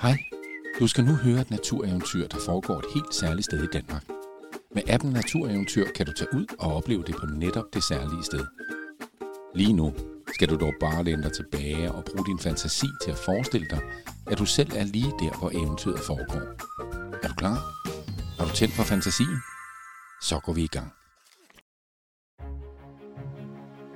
Hej, du skal nu høre et natureventyr, der foregår et helt særligt sted i Danmark. Med appen Natureventyr kan du tage ud og opleve det på netop det særlige sted. Lige nu skal du dog bare læne dig tilbage og bruge din fantasi til at forestille dig, at du selv er lige der, hvor eventyret foregår. Er du klar? Er du tændt for fantasien? Så går vi i gang.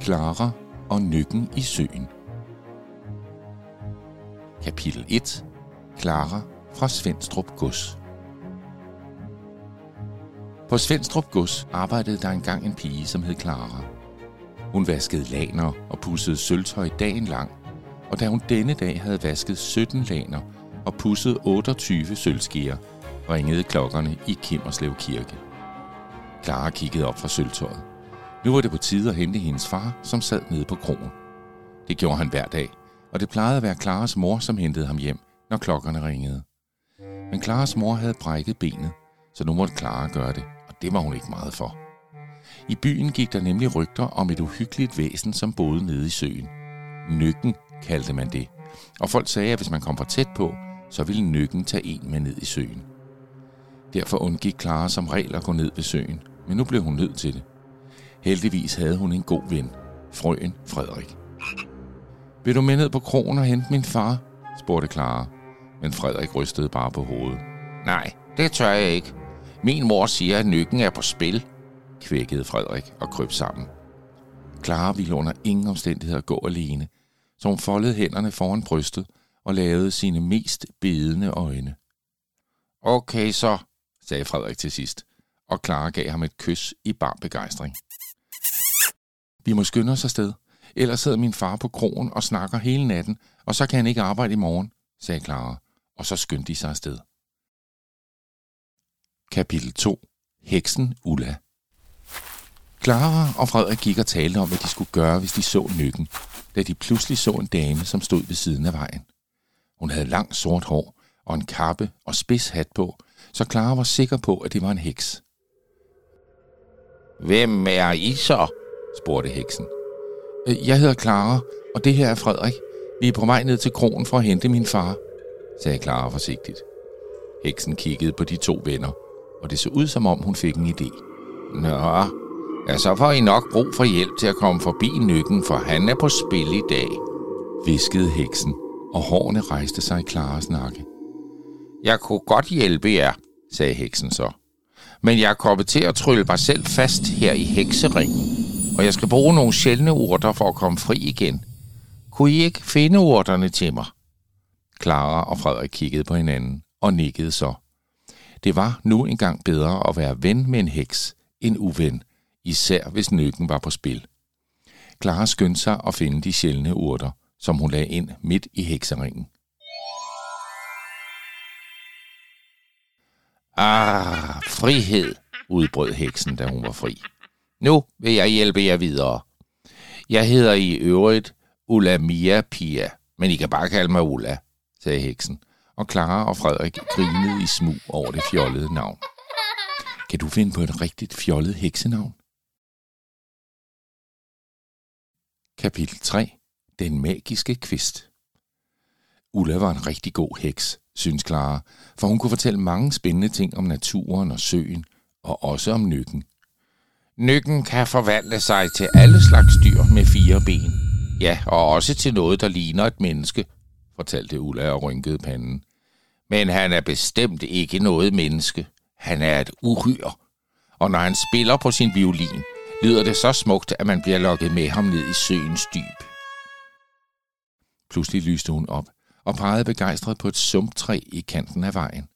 Klara og nykken i søen. Kapitel 1. Clara fra Svendstrup Gods. På Svendstrup Gods arbejdede der engang en pige, som hed Clara. Hun vaskede laner og pussede sølvtøj dagen lang, og da hun denne dag havde vasket 17 laner og pusset 28 sølvskeer, ringede klokkerne i Kimmerslev Kirke. Clara kiggede op fra sølvtøjet. Nu var det på tide at hente hendes far, som sad nede på krogen. Det gjorde han hver dag, og det plejede at være Klaras mor, som hentede ham hjem, når klokkerne ringede. Men Klaras mor havde brækket benet, så nu måtte Clara gøre det, og det var hun ikke meget for. I byen gik der nemlig rygter om et uhyggeligt væsen, som boede nede i søen. Nykken kaldte man det, og folk sagde, at hvis man kom for tæt på, så ville nykken tage en med ned i søen. Derfor undgik Clara som regel at gå ned ved søen, men nu blev hun nødt til det. Heldigvis havde hun en god ven, frøen Frederik. Vil du med ned på krogen og hente min far? spurgte Clara, men Frederik rystede bare på hovedet. Nej, det tør jeg ikke. Min mor siger, at nykken er på spil, kvækkede Frederik og krøb sammen. Clara ville under ingen omstændigheder gå alene, så hun foldede hænderne foran brystet og lavede sine mest bedende øjne. Okay så, sagde Frederik til sidst, og Clara gav ham et kys i bar begejstring. Vi må skynde os afsted, ellers sidder min far på krogen og snakker hele natten, og så kan han ikke arbejde i morgen, sagde Clara, og så skyndte de sig afsted. Kapitel 2. Heksen Ulla Clara og Frederik gik og talte om, hvad de skulle gøre, hvis de så nykken, da de pludselig så en dame, som stod ved siden af vejen. Hun havde langt sort hår og en kappe og spids hat på, så Clara var sikker på, at det var en heks. Hvem er I så? spurgte heksen. Øh, jeg hedder Clara, og det her er Frederik. Vi er på vej ned til krogen for at hente min far, sagde Clara forsigtigt. Heksen kiggede på de to venner, og det så ud som om hun fik en idé. Nå, ja, så får I nok brug for hjælp til at komme forbi nykken, for han er på spil i dag, viskede heksen, og hårene rejste sig i Klaras nakke. Jeg kunne godt hjælpe jer, sagde heksen så. Men jeg er kommet til at trylle mig selv fast her i hekseringen, og jeg skal bruge nogle sjældne urter for at komme fri igen. Kunne I ikke finde urterne til mig? Clara og Frederik kiggede på hinanden og nikkede så. Det var nu engang bedre at være ven med en heks end uven, især hvis nøkken var på spil. Clara skyndte sig at finde de sjældne urter, som hun lagde ind midt i hekseringen. Ah, frihed, udbrød heksen, da hun var fri. Nu vil jeg hjælpe jer videre. Jeg hedder i øvrigt Ulla Mia Pia, men I kan bare kalde mig Ulla, sagde heksen, og Clara og Frederik grinede i smug over det fjollede navn. Kan du finde på et rigtigt fjollet heksenavn? Kapitel 3. Den magiske kvist. Ulla var en rigtig god heks, synes Clara, for hun kunne fortælle mange spændende ting om naturen og søen, og også om nykken. Nykken kan forvandle sig til alle slags dyr med fire ben. Ja, og også til noget, der ligner et menneske, fortalte Ulla og rynkede panden. Men han er bestemt ikke noget menneske. Han er et uhyr. Og når han spiller på sin violin, lyder det så smukt, at man bliver lokket med ham ned i søens dyb. Pludselig lyste hun op og pegede begejstret på et sumptræ i kanten af vejen.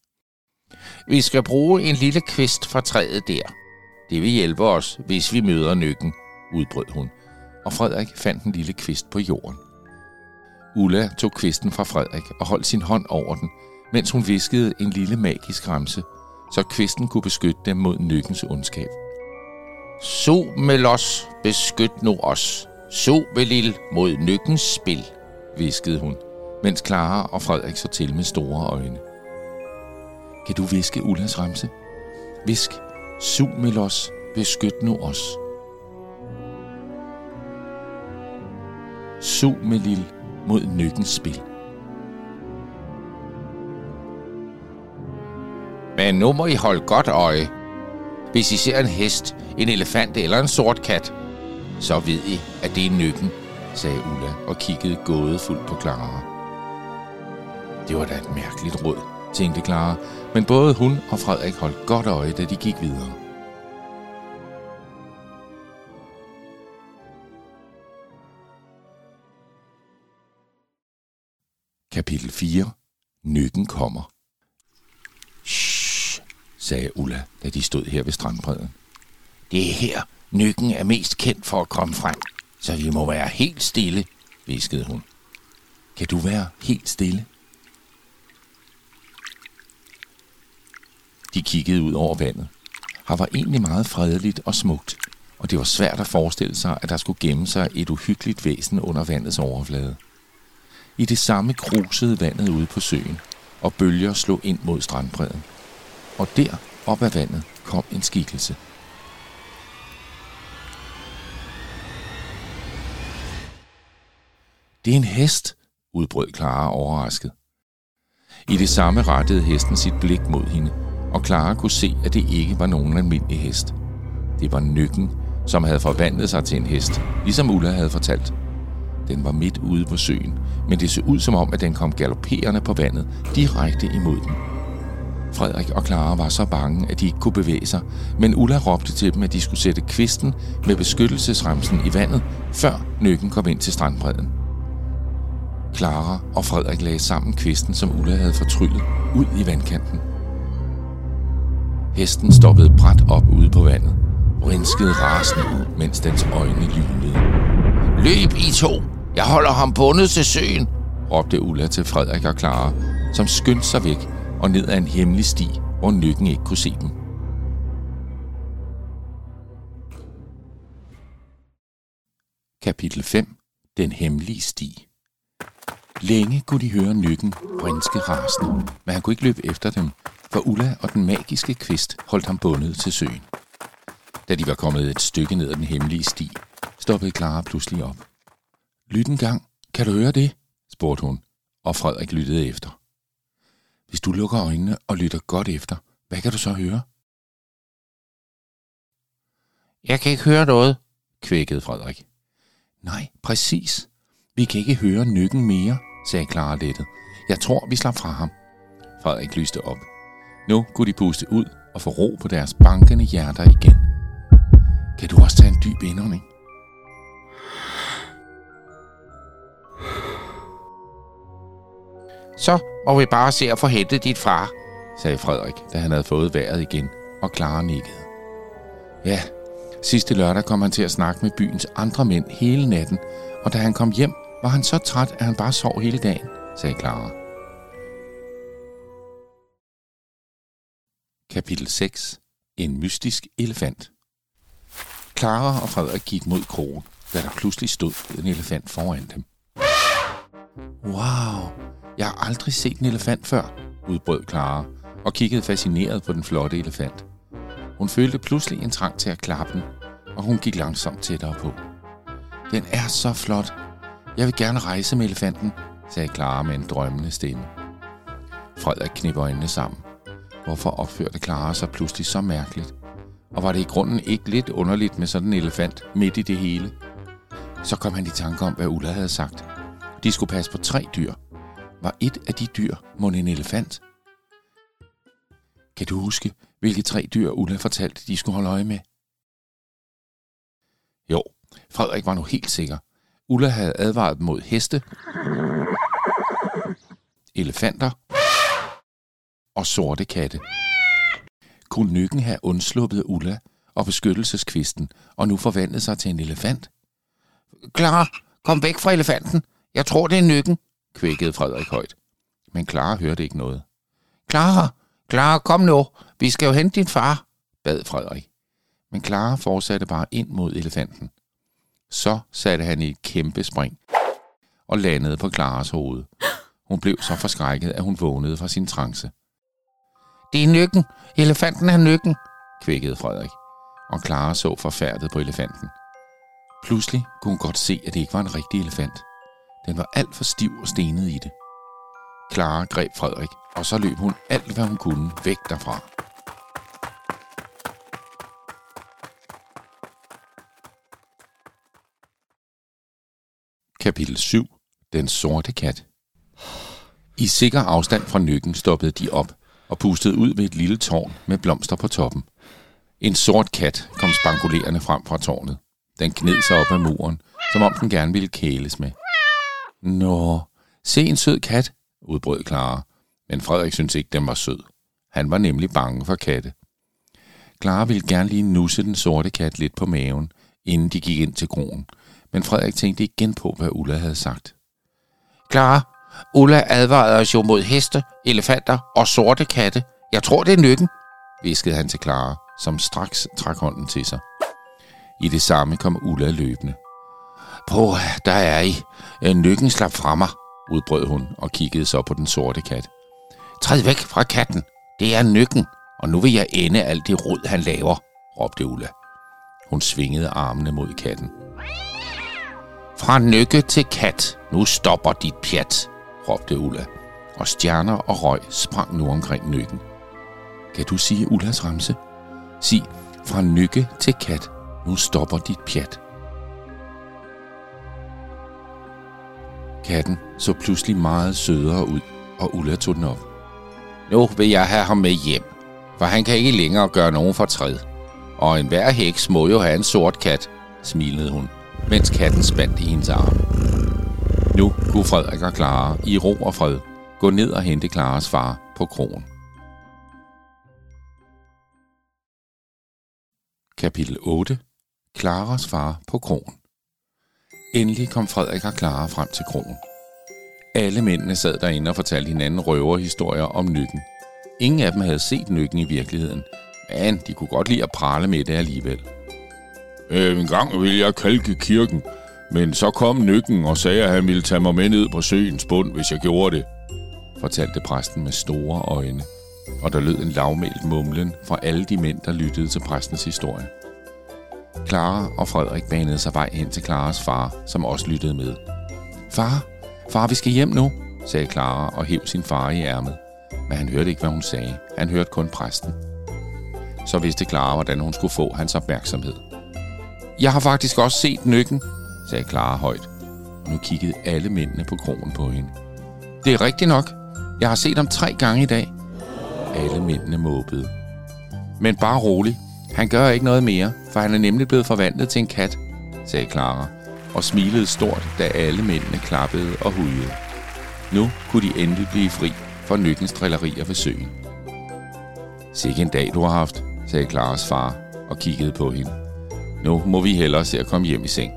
Vi skal bruge en lille kvist fra træet der. Det vil hjælpe os, hvis vi møder nykken, udbrød hun, og Frederik fandt en lille kvist på jorden. Ulla tog kvisten fra Frederik og holdt sin hånd over den, mens hun viskede en lille magisk ramse, så kvisten kunne beskytte dem mod nykkens ondskab. Somelos, beskyt nu os. Somelil mod nykkens spil, viskede hun, mens Clara og Frederik så til med store øjne. Kan du viske Ullas ramse? Visk, Sumelos, beskyt nu os. Sumelil mod nykkens spil. Men nu må I holde godt øje. Hvis I ser en hest, en elefant eller en sort kat, så ved I, at det er nykken, sagde Ulla og kiggede gådefuldt på Clara. Det var da et mærkeligt råd, tænkte Clara, men både hun og Frederik holdt godt øje, da de gik videre. Kapitel 4. Nykken kommer. Shh, sagde Ulla, da de stod her ved strandbredden. Det er her, nykken er mest kendt for at komme frem, så vi må være helt stille, viskede hun. Kan du være helt stille? De kiggede ud over vandet. Her var egentlig meget fredeligt og smukt, og det var svært at forestille sig, at der skulle gemme sig et uhyggeligt væsen under vandets overflade. I det samme krusede vandet ude på søen, og bølger slog ind mod strandbredden. Og der, op ad vandet, kom en skikkelse. Det er en hest, udbrød Clara overrasket. I det samme rettede hesten sit blik mod hende, og Clara kunne se, at det ikke var nogen almindelig hest. Det var nykken, som havde forvandlet sig til en hest, ligesom Ulla havde fortalt. Den var midt ude på søen, men det så ud som om, at den kom galopperende på vandet direkte imod dem. Frederik og Clara var så bange, at de ikke kunne bevæge sig, men Ulla råbte til dem, at de skulle sætte kvisten med beskyttelsesremsen i vandet, før nøkken kom ind til strandbredden. Clara og Frederik lagde sammen kvisten, som Ulla havde fortryllet, ud i vandkanten. Hesten stoppede bræt op ude på vandet, vrinskede rasende ud, mens dens øjne lynede. Løb, I to! Jeg holder ham bundet til søen, råbte Ulla til Frederik og Clara, som skyndte sig væk og ned ad en hemmelig sti, hvor nykken ikke kunne se dem. Kapitel 5. Den hemmelige sti. Længe kunne de høre nykken brinske rasende, men han kunne ikke løbe efter dem, for Ulla og den magiske kvist holdt ham bundet til søen. Da de var kommet et stykke ned ad den hemmelige sti, stoppede Clara pludselig op. Lyt en gang. Kan du høre det? spurgte hun, og Frederik lyttede efter. Hvis du lukker øjnene og lytter godt efter, hvad kan du så høre? Jeg kan ikke høre noget, kvækkede Frederik. Nej, præcis. Vi kan ikke høre nykken mere, sagde Clara lettet. Jeg tror, vi slap fra ham. Frederik lyste op. Nu kunne de puste ud og få ro på deres bankende hjerter igen. Kan du også tage en dyb indånding? Så må vi bare se at få hentet dit far, sagde Frederik, da han havde fået vejret igen, og Clara nikkede. Ja, sidste lørdag kom han til at snakke med byens andre mænd hele natten, og da han kom hjem, var han så træt, at han bare sov hele dagen, sagde Clara. Kapitel 6. En mystisk elefant. Clara og Frederik gik mod krogen, da der pludselig stod en elefant foran dem. Wow, jeg har aldrig set en elefant før, udbrød Clara og kiggede fascineret på den flotte elefant. Hun følte pludselig en trang til at klappe den, og hun gik langsomt tættere på. Den er så flot. Jeg vil gerne rejse med elefanten, sagde Clara med en drømmende stemme. Frederik knipper øjnene sammen. Hvorfor opførte Clara sig pludselig så mærkeligt? Og var det i grunden ikke lidt underligt med sådan en elefant midt i det hele? Så kom han i tanke om, hvad Ulla havde sagt. De skulle passe på tre dyr. Var et af de dyr mon en elefant? Kan du huske, hvilke tre dyr Ulla fortalte, de skulle holde øje med? Jo, Frederik var nu helt sikker. Ulla havde advaret dem mod heste, elefanter og sorte katte. Kunne nykken have undsluppet Ulla og beskyttelseskvisten, og nu forvandlet sig til en elefant? Klar, kom væk fra elefanten. Jeg tror, det er nykken, kvækkede Frederik højt. Men Clara hørte ikke noget. Clara, Clara, kom nu. Vi skal jo hente din far, bad Frederik. Men Clara fortsatte bare ind mod elefanten. Så satte han i et kæmpe spring og landede på Klaras hoved. Hun blev så forskrækket, at hun vågnede fra sin trance. Det er nykken. Elefanten er nykken, kvækkede Frederik. Og Clara så forfærdet på elefanten. Pludselig kunne hun godt se, at det ikke var en rigtig elefant. Den var alt for stiv og stenet i det. Clara greb Frederik og så løb hun alt, hvad hun kunne væk derfra. Kapitel 7. Den sorte kat. I sikker afstand fra nykken stoppede de op og pustede ud ved et lille tårn med blomster på toppen. En sort kat kom spankulerende frem fra tårnet. Den kned sig op ad muren, som om den gerne ville kæles med. Nå, se en sød kat, udbrød Clara, men Frederik syntes ikke, den var sød. Han var nemlig bange for katte. Clara ville gerne lige nusse den sorte kat lidt på maven, inden de gik ind til kronen, men Frederik tænkte igen på, hvad Ulla havde sagt. Clara, Ulla advarede os jo mod heste, elefanter og sorte katte. Jeg tror, det er nytten, viskede han til Clara, som straks trak hånden til sig. I det samme kom Ulla løbende. Prøv, der er I. Lykken slap fra mig, udbrød hun og kiggede så på den sorte kat. Træd væk fra katten. Det er nykken, og nu vil jeg ende alt det rod, han laver, råbte Ulla. Hun svingede armene mod katten. Fra nykke til kat. Nu stopper dit pjat, råbte Ulla, og stjerner og røg sprang nu omkring nykken. Kan du sige Ullas ramse? Sig, fra nykke til kat. Nu stopper dit pjat. Katten så pludselig meget sødere ud, og Ulla tog den op. Nu vil jeg have ham med hjem, for han kan ikke længere gøre nogen fortræd. Og enhver heks må jo have en sort kat, smilede hun, mens katten spandt i hendes arm. Nu kunne Frederik og Clara i ro og fred gå ned og hente Klaras far på krogen. Kapitel 8. Klaras far på krogen. Endelig kom Frederik og Clara frem til krogen. Alle mændene sad derinde og fortalte hinanden røverhistorier om nykken. Ingen af dem havde set nykken i virkeligheden, men de kunne godt lide at prale med det alligevel. Øh, en gang ville jeg kalke kirken, men så kom nykken og sagde, at han ville tage mig med ned på søens bund, hvis jeg gjorde det, fortalte præsten med store øjne, og der lød en lavmælt mumlen fra alle de mænd, der lyttede til præstens historie. Clara og Frederik banede sig vej hen til Klaras far, som også lyttede med. Far, far, vi skal hjem nu, sagde Clara og hæv sin far i ærmet. Men han hørte ikke, hvad hun sagde. Han hørte kun præsten. Så vidste Clara, hvordan hun skulle få hans opmærksomhed. Jeg har faktisk også set nykken, sagde Clara højt. Og nu kiggede alle mændene på krogen på hende. Det er rigtigt nok. Jeg har set ham tre gange i dag. Alle mændene måbede. Men bare rolig. Han gør ikke noget mere, for han er nemlig blevet forvandlet til en kat, sagde Clara, og smilede stort, da alle mændene klappede og hujede. Nu kunne de endelig blive fri for nykkens drillerier ved søen. Sikke en dag, du har haft, sagde Klaras far og kiggede på hende. Nu må vi hellere se at komme hjem i seng.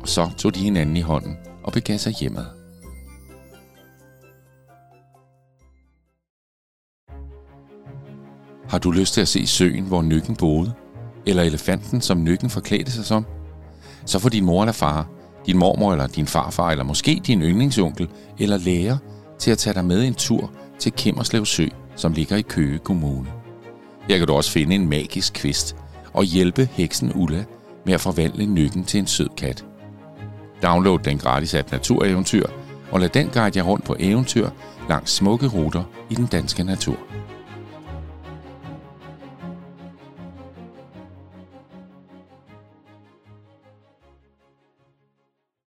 Og så tog de hinanden i hånden og begav sig hjemad. Har du lyst til at se søen, hvor nykken boede? Eller elefanten, som nykken forklædte sig som? Så får din mor eller far, din mormor eller din farfar, eller måske din yndlingsonkel eller lærer til at tage dig med en tur til Kimmerslev Sø, som ligger i Køge Kommune. Her kan du også finde en magisk kvist og hjælpe heksen Ulla med at forvandle nykken til en sød kat. Download den gratis app Natureventyr, og lad den guide jer rundt på eventyr langs smukke ruter i den danske natur.